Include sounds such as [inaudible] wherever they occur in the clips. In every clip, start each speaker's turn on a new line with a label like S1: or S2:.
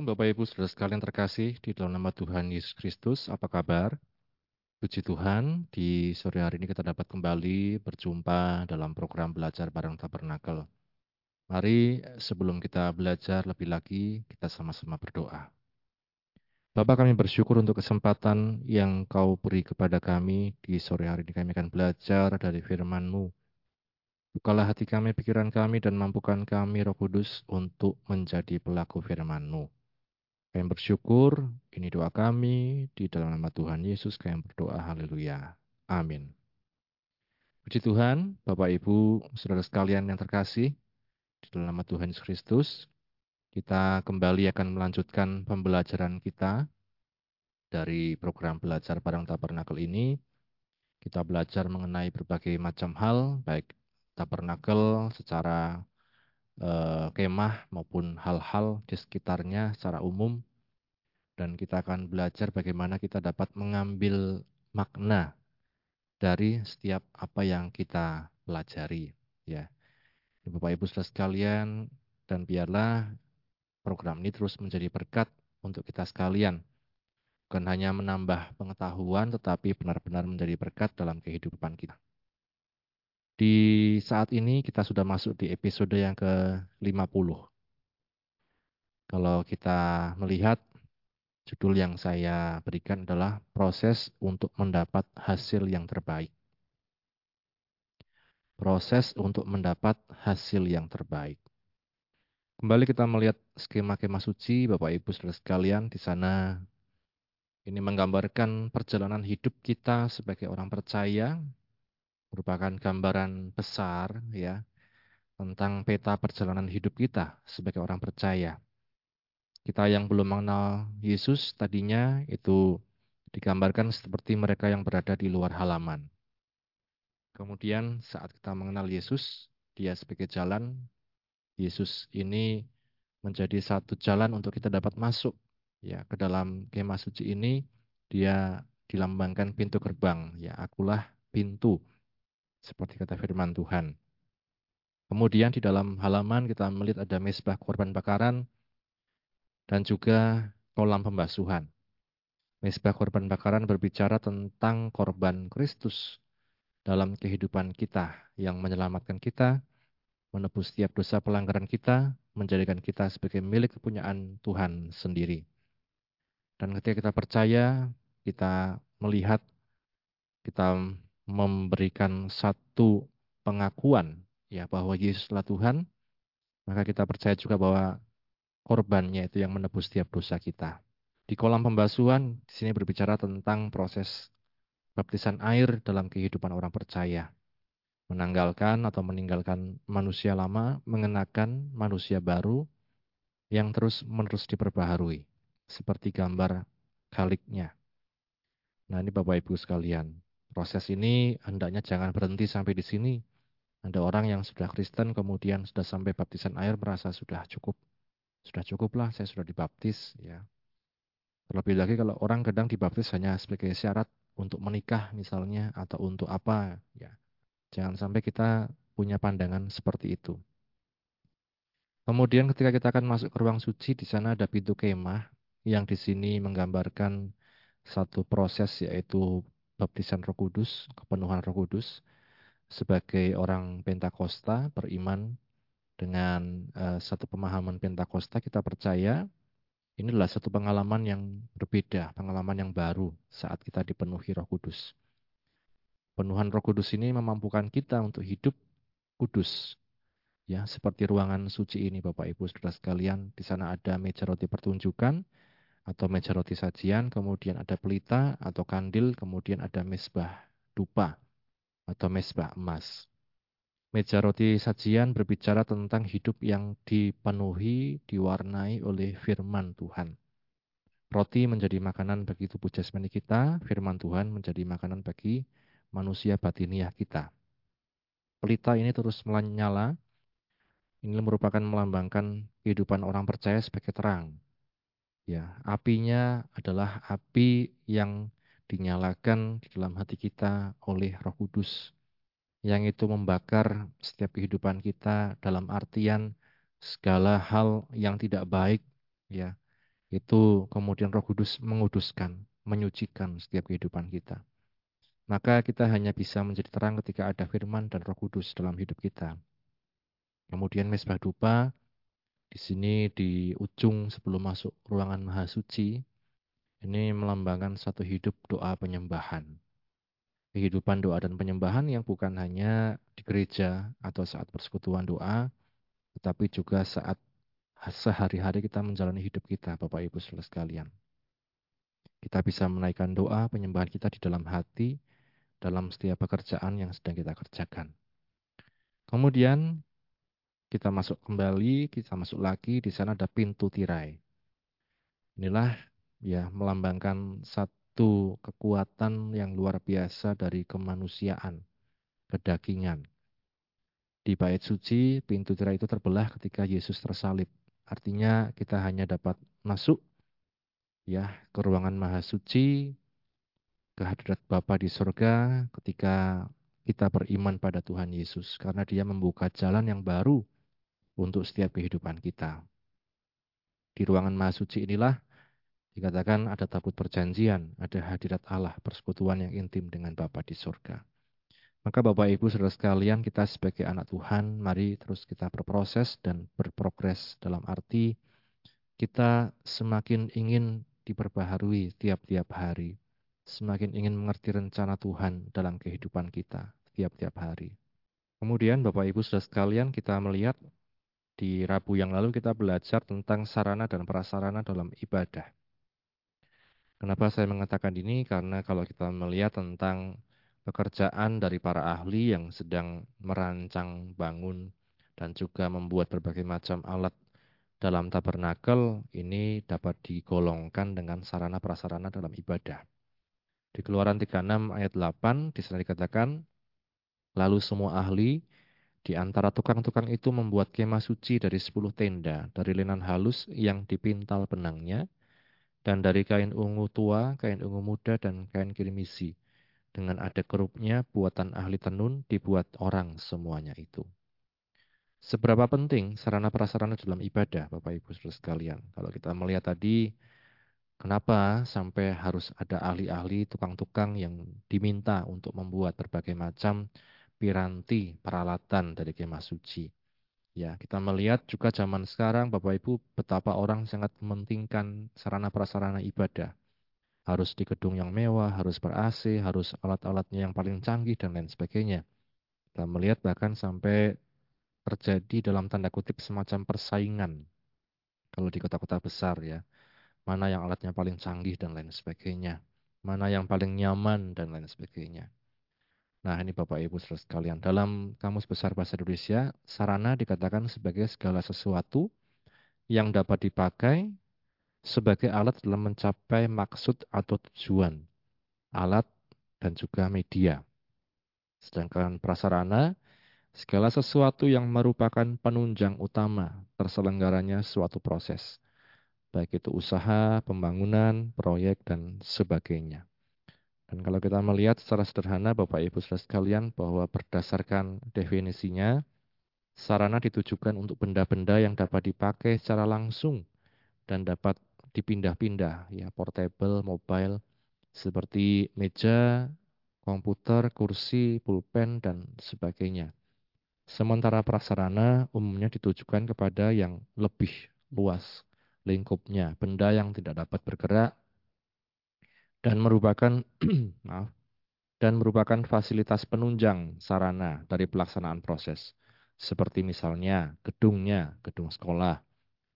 S1: Shalom Bapak Ibu Saudara sekalian terkasih di dalam nama Tuhan Yesus Kristus, apa kabar? Puji Tuhan, di sore hari ini kita dapat kembali berjumpa dalam program belajar bareng Tabernakel. Mari sebelum kita belajar lebih lagi, kita sama-sama berdoa. Bapak kami bersyukur untuk kesempatan yang kau beri kepada kami di sore hari ini kami akan belajar dari firman-Mu. Bukalah hati kami, pikiran kami, dan mampukan kami roh kudus untuk menjadi pelaku firman-Mu. Kami bersyukur, ini doa kami, di dalam nama Tuhan Yesus kami berdoa, haleluya. Amin. Puji Tuhan, Bapak Ibu, Saudara sekalian yang terkasih, di dalam nama Tuhan Yesus Kristus, kita kembali akan melanjutkan pembelajaran kita dari program belajar bareng tabernakel ini. Kita belajar mengenai berbagai macam hal, baik tabernakel secara eh, kemah maupun hal-hal di sekitarnya secara umum. Dan kita akan belajar bagaimana kita dapat mengambil makna dari setiap apa yang kita pelajari. Ya, Bapak Ibu saudara sekalian, dan biarlah program ini terus menjadi berkat untuk kita sekalian. Bukan hanya menambah pengetahuan, tetapi benar-benar menjadi berkat dalam kehidupan kita. Di saat ini kita sudah masuk di episode yang ke-50. Kalau kita melihat, judul yang saya berikan adalah proses untuk mendapat hasil yang terbaik. Proses untuk mendapat hasil yang terbaik. Kembali kita melihat skema kemah suci, Bapak Ibu Saudara sekalian, di sana ini menggambarkan perjalanan hidup kita sebagai orang percaya, merupakan gambaran besar ya tentang peta perjalanan hidup kita sebagai orang percaya. Kita yang belum mengenal Yesus tadinya itu digambarkan seperti mereka yang berada di luar halaman. Kemudian saat kita mengenal Yesus, dia sebagai jalan Yesus ini menjadi satu jalan untuk kita dapat masuk ya ke dalam kemah suci ini dia dilambangkan pintu gerbang ya akulah pintu seperti kata firman Tuhan. Kemudian di dalam halaman kita melihat ada mesbah korban bakaran dan juga kolam pembasuhan. Mesbah korban bakaran berbicara tentang korban Kristus dalam kehidupan kita yang menyelamatkan kita menebus setiap dosa pelanggaran kita, menjadikan kita sebagai milik kepunyaan Tuhan sendiri. Dan ketika kita percaya, kita melihat, kita memberikan satu pengakuan ya bahwa Yesuslah Tuhan, maka kita percaya juga bahwa korbannya itu yang menebus setiap dosa kita. Di kolam pembasuhan, di sini berbicara tentang proses baptisan air dalam kehidupan orang percaya menanggalkan atau meninggalkan manusia lama, mengenakan manusia baru yang terus-menerus diperbaharui, seperti gambar kaliknya. Nah ini Bapak Ibu sekalian, proses ini hendaknya jangan berhenti sampai di sini. Ada orang yang sudah Kristen kemudian sudah sampai baptisan air merasa sudah cukup, sudah cukup lah saya sudah dibaptis ya. Terlebih lagi kalau orang kadang dibaptis hanya sebagai syarat untuk menikah misalnya atau untuk apa ya Jangan sampai kita punya pandangan seperti itu. Kemudian ketika kita akan masuk ke ruang suci, di sana ada pintu kemah yang di sini menggambarkan satu proses yaitu baptisan Roh Kudus, kepenuhan Roh Kudus. Sebagai orang Pentakosta beriman dengan uh, satu pemahaman Pentakosta, kita percaya ini adalah satu pengalaman yang berbeda, pengalaman yang baru saat kita dipenuhi Roh Kudus. Penuhan Roh Kudus ini memampukan kita untuk hidup kudus. Ya, seperti ruangan suci ini Bapak Ibu Saudara sekalian, di sana ada meja roti pertunjukan atau meja roti sajian, kemudian ada pelita atau kandil, kemudian ada mesbah dupa atau mesbah emas. Meja roti sajian berbicara tentang hidup yang dipenuhi, diwarnai oleh firman Tuhan. Roti menjadi makanan bagi tubuh jasmani kita, firman Tuhan menjadi makanan bagi manusia batiniah kita. Pelita ini terus menyala. Ini merupakan melambangkan kehidupan orang percaya sebagai terang. Ya, apinya adalah api yang dinyalakan di dalam hati kita oleh Roh Kudus yang itu membakar setiap kehidupan kita dalam artian segala hal yang tidak baik ya itu kemudian Roh Kudus menguduskan, menyucikan setiap kehidupan kita. Maka kita hanya bisa menjadi terang ketika ada firman dan Roh Kudus dalam hidup kita. Kemudian mesbah dupa di sini di ujung sebelum masuk ruangan maha suci ini melambangkan satu hidup doa penyembahan. Kehidupan doa dan penyembahan yang bukan hanya di gereja atau saat persekutuan doa, tetapi juga saat sehari-hari kita menjalani hidup kita, Bapak Ibu Saudara sekalian. Kita bisa menaikkan doa penyembahan kita di dalam hati, dalam setiap pekerjaan yang sedang kita kerjakan. Kemudian kita masuk kembali, kita masuk lagi, di sana ada pintu tirai. Inilah ya melambangkan satu kekuatan yang luar biasa dari kemanusiaan, kedagingan. Di bait suci, pintu tirai itu terbelah ketika Yesus tersalib. Artinya kita hanya dapat masuk ya ke ruangan maha suci, ke hadirat Bapa di surga ketika kita beriman pada Tuhan Yesus karena dia membuka jalan yang baru untuk setiap kehidupan kita. Di ruangan maha suci inilah dikatakan ada tabut perjanjian, ada hadirat Allah, persekutuan yang intim dengan Bapa di surga. Maka Bapak Ibu Saudara sekalian, kita sebagai anak Tuhan, mari terus kita berproses dan berprogres dalam arti kita semakin ingin diperbaharui tiap-tiap hari, semakin ingin mengerti rencana Tuhan dalam kehidupan kita tiap-tiap hari. Kemudian Bapak Ibu Saudara sekalian, kita melihat di Rabu yang lalu kita belajar tentang sarana dan prasarana dalam ibadah. Kenapa saya mengatakan ini? Karena kalau kita melihat tentang pekerjaan dari para ahli yang sedang merancang bangun dan juga membuat berbagai macam alat dalam tabernakel ini dapat digolongkan dengan sarana prasarana dalam ibadah. Di Keluaran 36 ayat 8 di sana dikatakan, lalu semua ahli di antara tukang-tukang itu membuat kemah suci dari sepuluh tenda, dari lenan halus yang dipintal benangnya, dan dari kain ungu tua, kain ungu muda, dan kain kirimisi dengan ada kerupnya, buatan ahli tenun dibuat orang semuanya itu. Seberapa penting sarana prasarana dalam ibadah, Bapak Ibu Saudara sekalian? Kalau kita melihat tadi, kenapa sampai harus ada ahli-ahli, tukang-tukang yang diminta untuk membuat berbagai macam piranti, peralatan dari kemah suci. Ya, kita melihat juga zaman sekarang, Bapak Ibu, betapa orang sangat mementingkan sarana prasarana ibadah harus di gedung yang mewah, harus ber AC, harus alat-alatnya yang paling canggih dan lain sebagainya. Kita melihat bahkan sampai terjadi dalam tanda kutip semacam persaingan kalau di kota-kota besar ya. Mana yang alatnya paling canggih dan lain sebagainya. Mana yang paling nyaman dan lain sebagainya. Nah ini Bapak Ibu saudara sekalian. Dalam Kamus Besar Bahasa Indonesia, sarana dikatakan sebagai segala sesuatu yang dapat dipakai sebagai alat dalam mencapai maksud atau tujuan, alat dan juga media. Sedangkan prasarana, segala sesuatu yang merupakan penunjang utama terselenggaranya suatu proses, baik itu usaha, pembangunan, proyek, dan sebagainya. Dan kalau kita melihat secara sederhana Bapak Ibu saudara sekalian bahwa berdasarkan definisinya, sarana ditujukan untuk benda-benda yang dapat dipakai secara langsung dan dapat dipindah-pindah ya portable, mobile seperti meja, komputer, kursi, pulpen dan sebagainya. Sementara prasarana umumnya ditujukan kepada yang lebih luas lingkupnya, benda yang tidak dapat bergerak dan merupakan [clears throat] maaf dan merupakan fasilitas penunjang sarana dari pelaksanaan proses. Seperti misalnya gedungnya, gedung sekolah,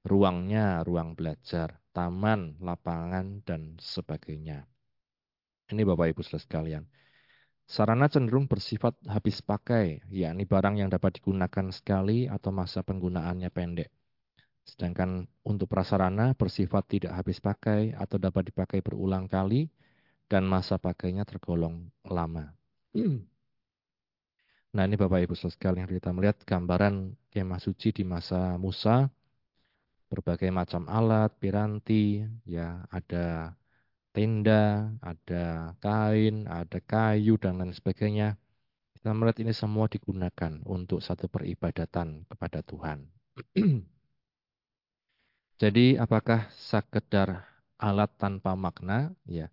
S1: ruangnya, ruang belajar, taman, lapangan, dan sebagainya. Ini Bapak Ibu saudara sekalian. Sarana cenderung bersifat habis pakai, yakni barang yang dapat digunakan sekali atau masa penggunaannya pendek. Sedangkan untuk prasarana bersifat tidak habis pakai atau dapat dipakai berulang kali dan masa pakainya tergolong lama. [clears throat] Nah ini Bapak Ibu sekalian kita melihat gambaran kemah suci di masa Musa berbagai macam alat, piranti, ya ada tenda, ada kain, ada kayu dan lain sebagainya. Kita melihat ini semua digunakan untuk satu peribadatan kepada Tuhan. [clears throat] Jadi apakah sekedar alat tanpa makna? Ya.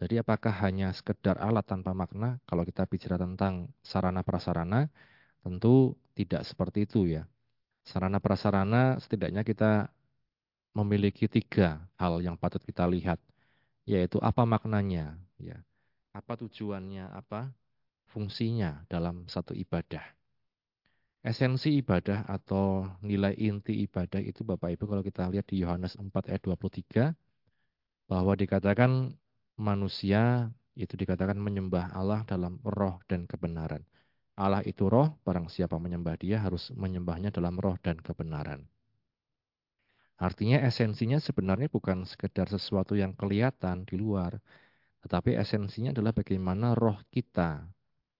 S1: Jadi apakah hanya sekedar alat tanpa makna? Kalau kita bicara tentang sarana prasarana, tentu tidak seperti itu ya. Sarana prasarana setidaknya kita memiliki tiga hal yang patut kita lihat, yaitu apa maknanya, ya, apa tujuannya, apa fungsinya dalam satu ibadah. Esensi ibadah atau nilai inti ibadah itu Bapak Ibu kalau kita lihat di Yohanes 4 ayat 23 bahwa dikatakan manusia itu dikatakan menyembah Allah dalam roh dan kebenaran. Allah itu roh, barang siapa menyembah dia harus menyembahnya dalam roh dan kebenaran. Artinya esensinya sebenarnya bukan sekedar sesuatu yang kelihatan di luar, tetapi esensinya adalah bagaimana roh kita,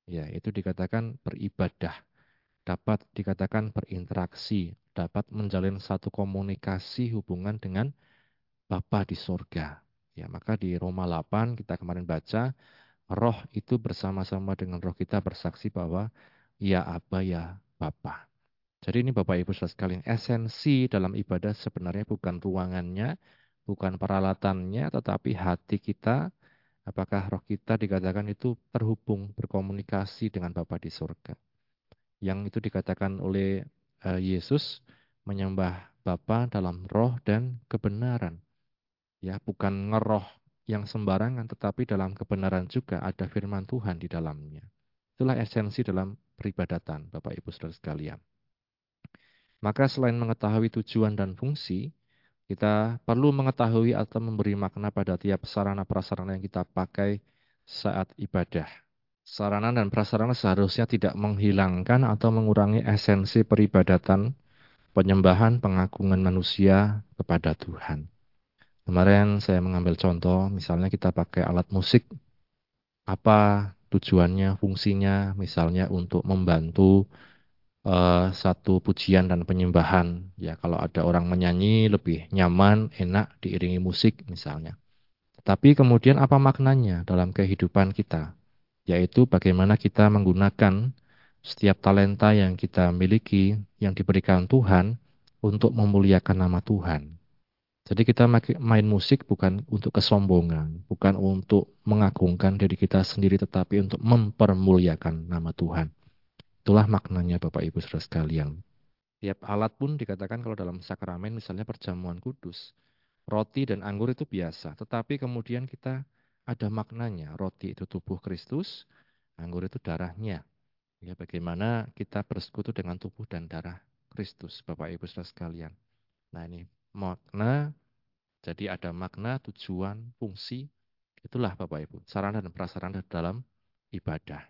S1: ya itu dikatakan beribadah, dapat dikatakan berinteraksi, dapat menjalin satu komunikasi hubungan dengan Bapa di sorga. Ya, maka di Roma 8 kita kemarin baca, roh itu bersama-sama dengan roh kita bersaksi bahwa ya Aba ya Bapa. Jadi ini Bapak Ibu saudara sekalian, esensi dalam ibadah sebenarnya bukan ruangannya, bukan peralatannya, tetapi hati kita, apakah roh kita dikatakan itu terhubung, berkomunikasi dengan Bapa di surga. Yang itu dikatakan oleh uh, Yesus menyembah Bapa dalam roh dan kebenaran ya bukan ngeroh yang sembarangan tetapi dalam kebenaran juga ada firman Tuhan di dalamnya. Itulah esensi dalam peribadatan Bapak Ibu Saudara sekalian. Maka selain mengetahui tujuan dan fungsi, kita perlu mengetahui atau memberi makna pada tiap sarana prasarana yang kita pakai saat ibadah. Sarana dan prasarana seharusnya tidak menghilangkan atau mengurangi esensi peribadatan, penyembahan, pengagungan manusia kepada Tuhan. Kemarin saya mengambil contoh, misalnya kita pakai alat musik, apa tujuannya, fungsinya, misalnya untuk membantu uh, satu pujian dan penyembahan. Ya, kalau ada orang menyanyi lebih nyaman, enak diiringi musik misalnya. Tapi kemudian apa maknanya dalam kehidupan kita? Yaitu bagaimana kita menggunakan setiap talenta yang kita miliki, yang diberikan Tuhan untuk memuliakan nama Tuhan. Jadi kita main musik bukan untuk kesombongan, bukan untuk mengagungkan diri kita sendiri, tetapi untuk mempermuliakan nama Tuhan. Itulah maknanya Bapak Ibu Saudara sekalian. Tiap alat pun dikatakan kalau dalam sakramen misalnya perjamuan kudus, roti dan anggur itu biasa, tetapi kemudian kita ada maknanya. Roti itu tubuh Kristus, anggur itu darahnya. Ya, bagaimana kita bersekutu dengan tubuh dan darah Kristus, Bapak Ibu Saudara sekalian. Nah, ini makna, jadi ada makna, tujuan, fungsi, itulah Bapak Ibu, sarana dan prasarana dalam ibadah.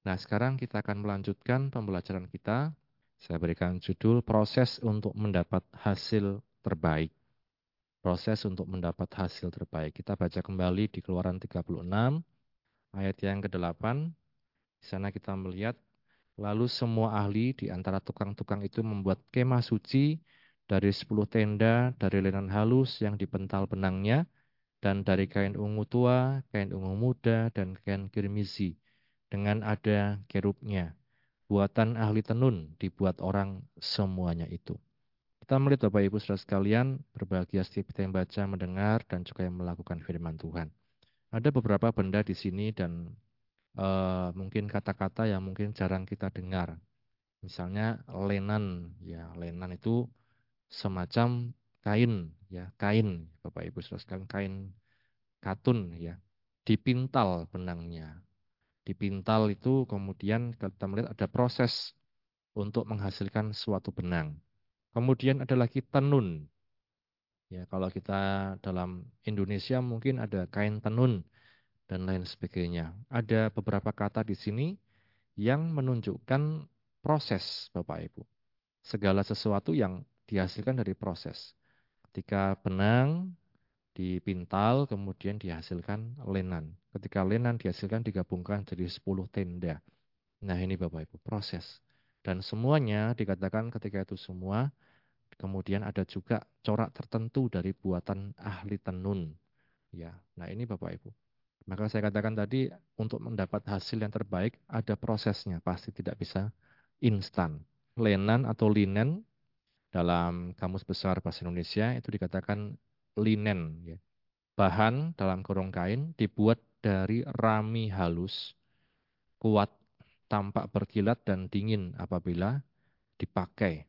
S1: Nah sekarang kita akan melanjutkan pembelajaran kita. Saya berikan judul proses untuk mendapat hasil terbaik. Proses untuk mendapat hasil terbaik. Kita baca kembali di keluaran 36 ayat yang ke-8. Di sana kita melihat lalu semua ahli di antara tukang-tukang itu membuat kemah suci dari sepuluh tenda dari lenan halus yang dipental benangnya, dan dari kain ungu tua, kain ungu muda, dan kain kirmizi, dengan ada kerubnya. Buatan ahli tenun dibuat orang semuanya itu. Kita melihat Bapak Ibu saudara sekalian, berbahagia setiap kita yang baca, mendengar, dan juga yang melakukan firman Tuhan. Ada beberapa benda di sini dan uh, mungkin kata-kata yang mungkin jarang kita dengar. Misalnya lenan, ya lenan itu semacam kain ya kain Bapak Ibu Saudara sekalian kain katun ya dipintal benangnya dipintal itu kemudian kita melihat ada proses untuk menghasilkan suatu benang kemudian ada lagi tenun ya kalau kita dalam Indonesia mungkin ada kain tenun dan lain sebagainya ada beberapa kata di sini yang menunjukkan proses Bapak Ibu segala sesuatu yang dihasilkan dari proses. Ketika benang dipintal, kemudian dihasilkan lenan. Ketika lenan dihasilkan digabungkan jadi 10 tenda. Nah ini Bapak Ibu, proses. Dan semuanya dikatakan ketika itu semua, kemudian ada juga corak tertentu dari buatan ahli tenun. Ya, nah ini Bapak Ibu. Maka saya katakan tadi untuk mendapat hasil yang terbaik ada prosesnya, pasti tidak bisa instan. Lenan atau linen dalam Kamus Besar Bahasa Indonesia itu dikatakan linen. Ya. Bahan dalam kurung kain dibuat dari rami halus, kuat, tampak berkilat dan dingin apabila dipakai.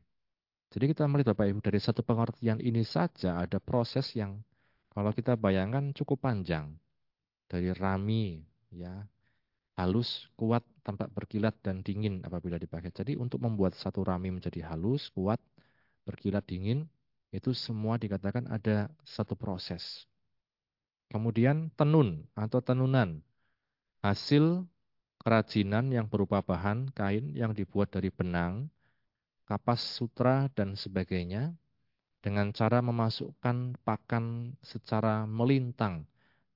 S1: Jadi kita melihat Bapak Ibu dari satu pengertian ini saja ada proses yang kalau kita bayangkan cukup panjang. Dari rami ya halus, kuat, tampak berkilat dan dingin apabila dipakai. Jadi untuk membuat satu rami menjadi halus, kuat, berkilat dingin itu semua dikatakan ada satu proses. Kemudian tenun atau tenunan hasil kerajinan yang berupa bahan kain yang dibuat dari benang kapas sutra, dan sebagainya dengan cara memasukkan pakan secara melintang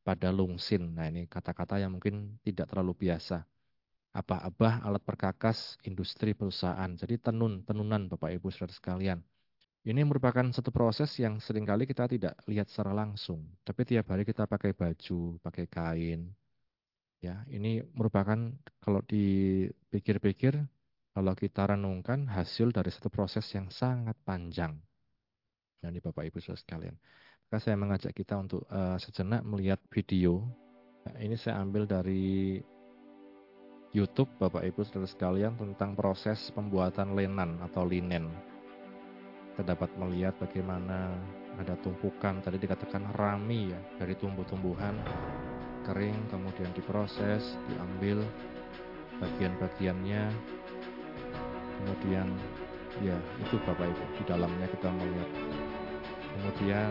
S1: pada lungsin. Nah ini kata-kata yang mungkin tidak terlalu biasa. Abah-abah alat perkakas industri perusahaan. Jadi tenun, tenunan Bapak Ibu saudara sekalian. Ini merupakan satu proses yang sering kali kita tidak lihat secara langsung. Tapi tiap hari kita pakai baju, pakai kain. Ya, ini merupakan kalau dipikir-pikir kalau kita renungkan hasil dari satu proses yang sangat panjang. Nah, ini Bapak Ibu Saudara sekalian. Maka saya mengajak kita untuk uh, sejenak melihat video. Nah, ini saya ambil dari YouTube Bapak Ibu Saudara sekalian tentang proses pembuatan lenan atau linen. Kita dapat melihat bagaimana ada tumpukan tadi dikatakan rami ya dari tumbuh-tumbuhan kering kemudian diproses, diambil bagian-bagiannya. Kemudian ya itu Bapak Ibu di dalamnya kita melihat. Kemudian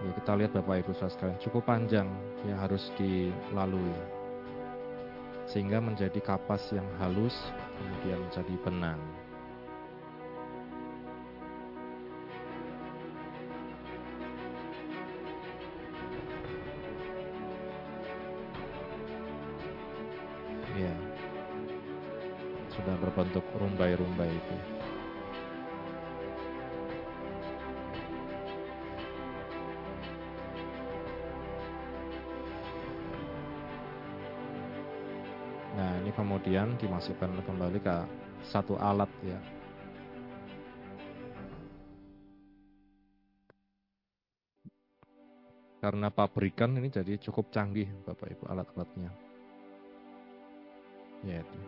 S1: ya kita lihat Bapak Ibu saudara sekalian cukup panjang yang harus dilalui sehingga menjadi kapas yang halus kemudian menjadi benang berbentuk rumbai-rumbai itu. Kemudian dimasukkan kembali ke satu alat ya. Karena pabrikan ini jadi cukup canggih Bapak Ibu alat-alatnya. Ya itu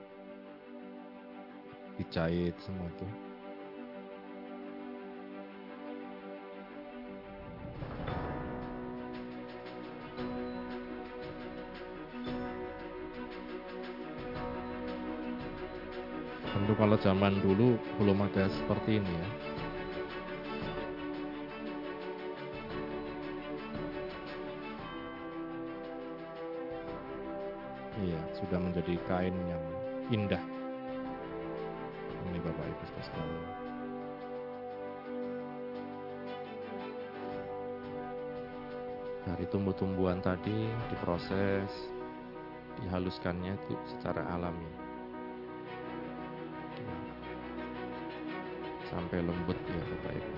S1: dijahit semua itu tentu kalau zaman dulu belum ada seperti ini ya iya sudah menjadi kain yang indah Bapak Ibu sekalian. Dari tumbuh-tumbuhan tadi diproses, dihaluskannya itu secara alami. Sampai lembut ya Bapak Ibu.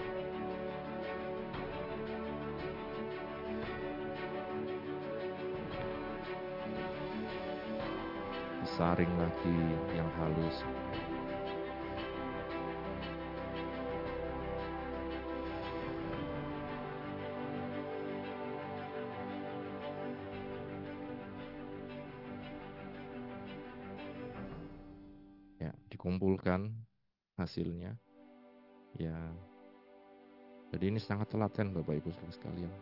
S1: Disaring lagi yang halus dikumpulkan hasilnya ya. Jadi ini sangat telaten Bapak Ibu Saudara sekalian.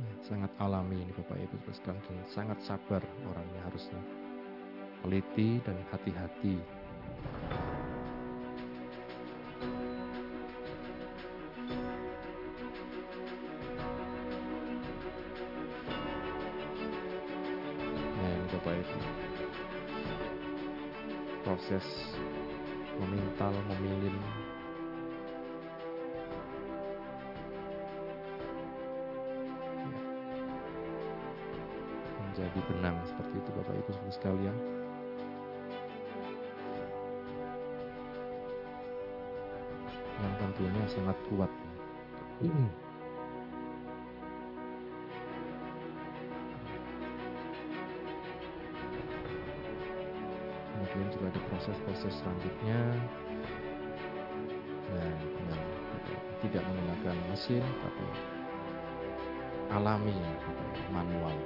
S1: Ya, sangat alami ini Bapak Ibu Saudara sekalian dan sangat sabar orangnya harusnya. Teliti dan hati-hati. Ya proses memintal, memilin. Menjadi benang seperti itu Bapak Ibu sekalian. Yang tentunya sangat kuat. Kemudian proses-proses selanjutnya. Dan yang tidak menggunakan mesin tapi alami manual.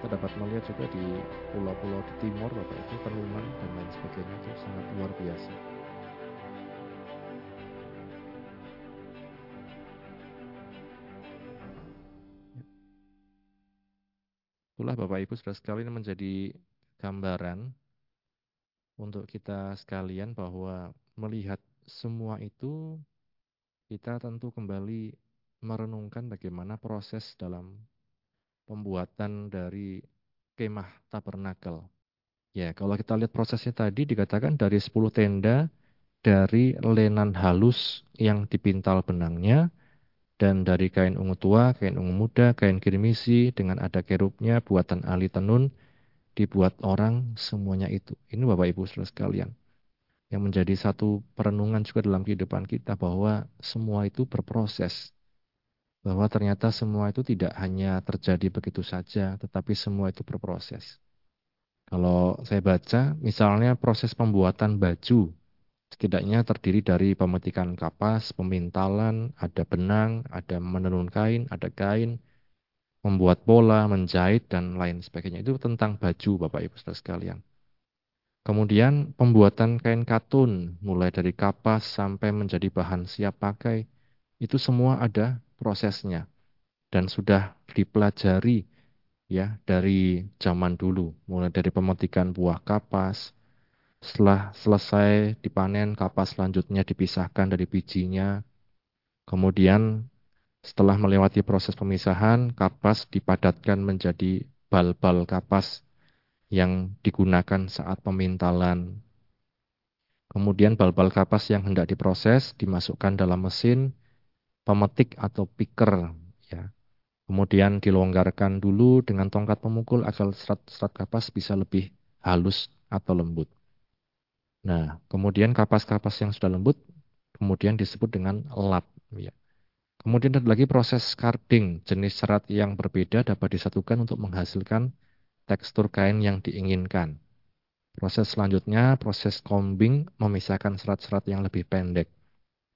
S1: Kita dapat melihat juga di pulau-pulau di timur Bapak itu penuman dan lain sebagainya itu sangat luar biasa. Itulah Bapak Ibu sudah sekalian menjadi gambaran untuk kita sekalian bahwa melihat semua itu kita tentu kembali merenungkan bagaimana proses dalam pembuatan dari kemah tabernakel. Ya, kalau kita lihat prosesnya tadi dikatakan dari 10 tenda dari lenan halus yang dipintal benangnya, dan dari kain ungu tua, kain ungu muda, kain kirmisi dengan ada kerubnya, buatan ahli tenun, dibuat orang semuanya itu. Ini Bapak Ibu Saudara sekalian. Yang menjadi satu perenungan juga dalam kehidupan kita bahwa semua itu berproses. Bahwa ternyata semua itu tidak hanya terjadi begitu saja, tetapi semua itu berproses. Kalau saya baca, misalnya proses pembuatan baju setidaknya terdiri dari pemetikan kapas, pemintalan, ada benang, ada menenun kain, ada kain, membuat pola, menjahit, dan lain sebagainya. Itu tentang baju Bapak Ibu Saudara sekalian. Kemudian pembuatan kain katun, mulai dari kapas sampai menjadi bahan siap pakai, itu semua ada prosesnya. Dan sudah dipelajari ya dari zaman dulu, mulai dari pemetikan buah kapas, setelah selesai dipanen, kapas selanjutnya dipisahkan dari bijinya. Kemudian setelah melewati proses pemisahan, kapas dipadatkan menjadi bal-bal kapas yang digunakan saat pemintalan. Kemudian bal-bal kapas yang hendak diproses dimasukkan dalam mesin pemetik atau picker ya. Kemudian dilonggarkan dulu dengan tongkat pemukul agar serat-serat kapas bisa lebih halus atau lembut. Nah, kemudian kapas-kapas yang sudah lembut kemudian disebut dengan lat. Ya. Kemudian ada lagi proses carding, jenis serat yang berbeda dapat disatukan untuk menghasilkan tekstur kain yang diinginkan. Proses selanjutnya, proses combing, memisahkan serat-serat yang lebih pendek,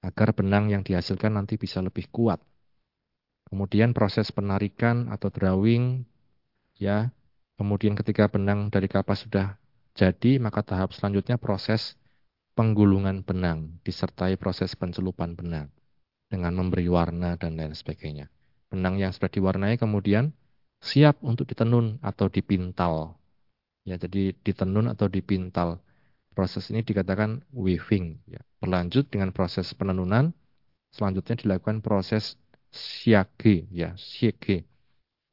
S1: agar benang yang dihasilkan nanti bisa lebih kuat. Kemudian proses penarikan atau drawing, ya. Kemudian ketika benang dari kapas sudah jadi, maka tahap selanjutnya proses penggulungan benang, disertai proses pencelupan benang, dengan memberi warna dan lain sebagainya. Benang yang sudah diwarnai kemudian siap untuk ditenun atau dipintal. Ya, jadi ditenun atau dipintal. Proses ini dikatakan weaving. Ya. Berlanjut dengan proses penenunan, selanjutnya dilakukan proses siage, ya, siage.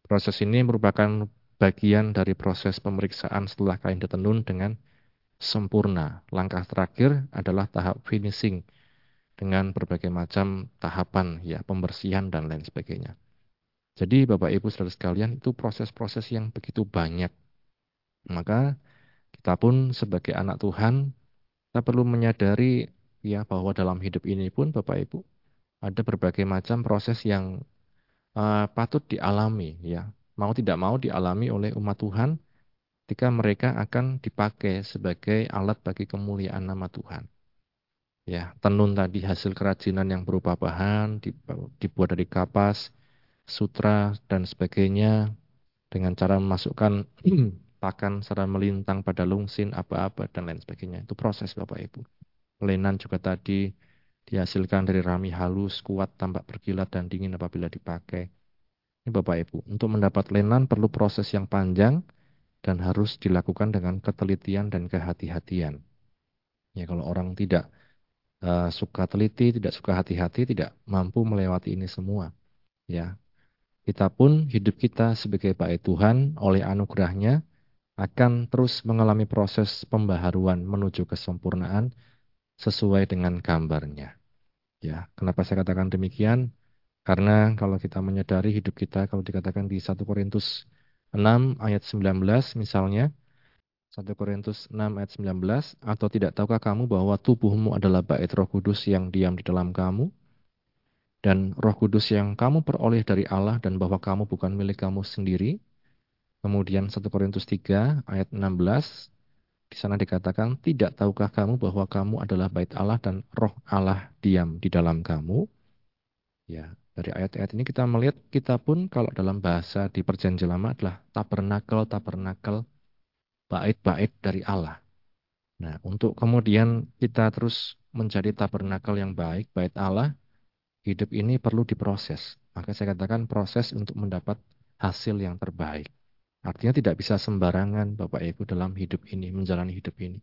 S1: Proses ini merupakan bagian dari proses pemeriksaan setelah kain ditenun dengan sempurna. Langkah terakhir adalah tahap finishing dengan berbagai macam tahapan ya pembersihan dan lain sebagainya. Jadi Bapak Ibu Saudara sekalian itu proses-proses yang begitu banyak. Maka kita pun sebagai anak Tuhan kita perlu menyadari ya bahwa dalam hidup ini pun Bapak Ibu ada berbagai macam proses yang uh, patut dialami ya mau tidak mau dialami oleh umat Tuhan ketika mereka akan dipakai sebagai alat bagi kemuliaan nama Tuhan. Ya, tenun tadi hasil kerajinan yang berupa bahan dibuat dari kapas, sutra dan sebagainya dengan cara memasukkan [clears throat] pakan secara melintang pada lungsin apa-apa dan lain sebagainya. Itu proses Bapak Ibu. Lenan juga tadi dihasilkan dari rami halus, kuat, tampak berkilat dan dingin apabila dipakai. Ini Bapak Ibu, untuk mendapat lenan perlu proses yang panjang dan harus dilakukan dengan ketelitian dan kehati-hatian. Ya kalau orang tidak uh, suka teliti, tidak suka hati-hati, tidak mampu melewati ini semua. Ya, kita pun hidup kita sebagai baik Tuhan oleh anugerahnya akan terus mengalami proses pembaharuan menuju kesempurnaan sesuai dengan gambarnya. Ya, kenapa saya katakan demikian? Karena kalau kita menyadari hidup kita, kalau dikatakan di 1 Korintus 6 ayat 19 misalnya, 1 Korintus 6 ayat 19, atau tidak tahukah kamu bahwa tubuhmu adalah bait roh kudus yang diam di dalam kamu, dan roh kudus yang kamu peroleh dari Allah dan bahwa kamu bukan milik kamu sendiri. Kemudian 1 Korintus 3 ayat 16, di sana dikatakan, tidak tahukah kamu bahwa kamu adalah bait Allah dan roh Allah diam di dalam kamu? Ya, dari ayat-ayat ini kita melihat kita pun kalau dalam bahasa di perjanjian lama adalah tabernakel-tabernakel bait-bait dari Allah. Nah, untuk kemudian kita terus menjadi tabernakel yang baik, bait Allah, hidup ini perlu diproses. Maka saya katakan proses untuk mendapat hasil yang terbaik. Artinya tidak bisa sembarangan Bapak Ibu dalam hidup ini, menjalani hidup ini.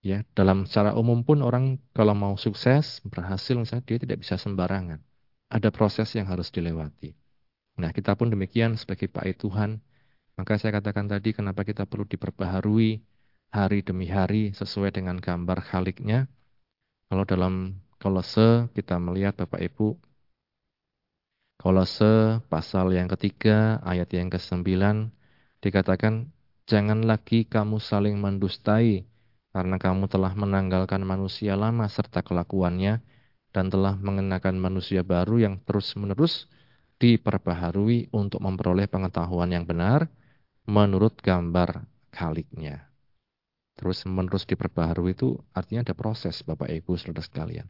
S1: Ya, dalam secara umum pun orang kalau mau sukses, berhasil misalnya dia tidak bisa sembarangan. Ada proses yang harus dilewati. Nah, kita pun demikian sebagai Pak Tuhan. Maka saya katakan tadi kenapa kita perlu diperbaharui hari demi hari sesuai dengan gambar khaliknya. Kalau dalam Kolose kita melihat Bapak Ibu Kolose pasal yang ketiga ayat yang ke-9 dikatakan jangan lagi kamu saling mendustai karena kamu telah menanggalkan manusia lama serta kelakuannya dan telah mengenakan manusia baru yang terus-menerus diperbaharui untuk memperoleh pengetahuan yang benar menurut gambar kaliknya. Terus menerus diperbaharui itu artinya ada proses Bapak Ibu Saudara sekalian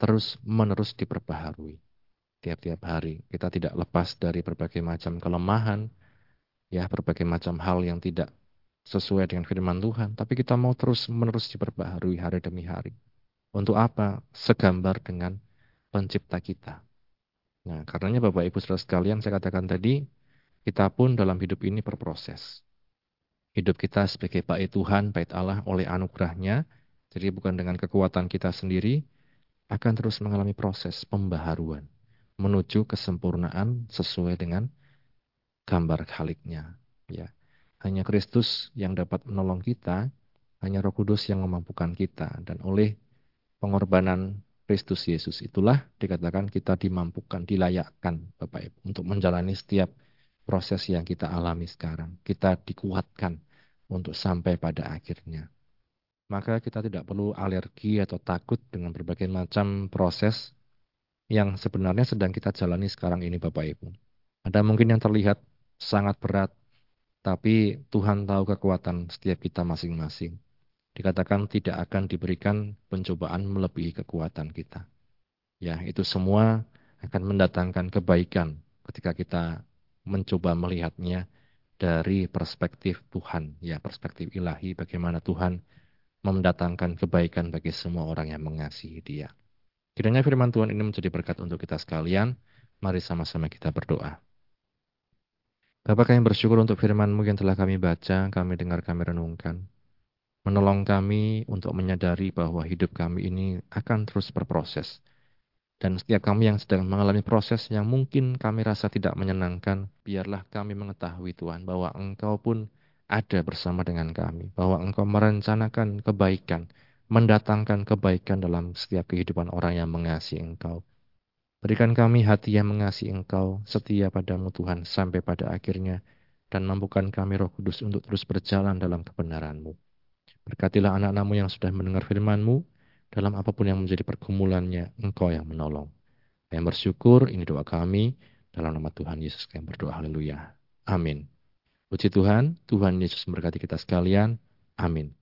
S1: terus menerus diperbaharui. Tiap-tiap hari kita tidak lepas dari berbagai macam kelemahan, ya berbagai macam hal yang tidak sesuai dengan firman Tuhan, tapi kita mau terus menerus diperbaharui hari demi hari. Untuk apa? Segambar dengan pencipta kita. Nah, karenanya Bapak Ibu Saudara sekalian, saya katakan tadi, kita pun dalam hidup ini berproses. Hidup kita sebagai baik Tuhan, baik Allah oleh anugerahnya, jadi bukan dengan kekuatan kita sendiri, akan terus mengalami proses pembaharuan menuju kesempurnaan sesuai dengan gambar khaliknya. Ya. Hanya Kristus yang dapat menolong kita, hanya Roh Kudus yang memampukan kita dan oleh pengorbanan Kristus Yesus itulah dikatakan kita dimampukan, dilayakkan Bapak Ibu untuk menjalani setiap proses yang kita alami sekarang. Kita dikuatkan untuk sampai pada akhirnya maka kita tidak perlu alergi atau takut dengan berbagai macam proses yang sebenarnya sedang kita jalani sekarang ini Bapak Ibu. Ada mungkin yang terlihat sangat berat, tapi Tuhan tahu kekuatan setiap kita masing-masing. Dikatakan tidak akan diberikan pencobaan melebihi kekuatan kita. Ya, itu semua akan mendatangkan kebaikan ketika kita mencoba melihatnya dari perspektif Tuhan, ya perspektif ilahi bagaimana Tuhan mendatangkan kebaikan bagi semua orang yang mengasihi dia. Kiranya firman Tuhan ini menjadi berkat untuk kita sekalian. Mari sama-sama kita berdoa. Bapak kami bersyukur untuk firman-Mu yang telah kami baca, kami dengar, kami renungkan. Menolong kami untuk menyadari bahwa hidup kami ini akan terus berproses. Dan setiap kami yang sedang mengalami proses yang mungkin kami rasa tidak menyenangkan, biarlah kami mengetahui Tuhan bahwa Engkau pun ada bersama dengan kami, bahwa Engkau merencanakan kebaikan, mendatangkan kebaikan dalam setiap kehidupan orang yang mengasihi Engkau. Berikan kami hati yang mengasihi Engkau, setia padamu Tuhan sampai pada akhirnya, dan mampukan kami roh kudus untuk terus berjalan dalam kebenaran-Mu. Berkatilah anak-anakmu yang sudah mendengar firman-Mu, dalam apa pun yang menjadi pergumulannya, Engkau yang menolong. Yang bersyukur, ini doa kami, dalam nama Tuhan Yesus yang berdoa, haleluya. Amin. Puji Tuhan, Tuhan Yesus memberkati kita sekalian. Amin.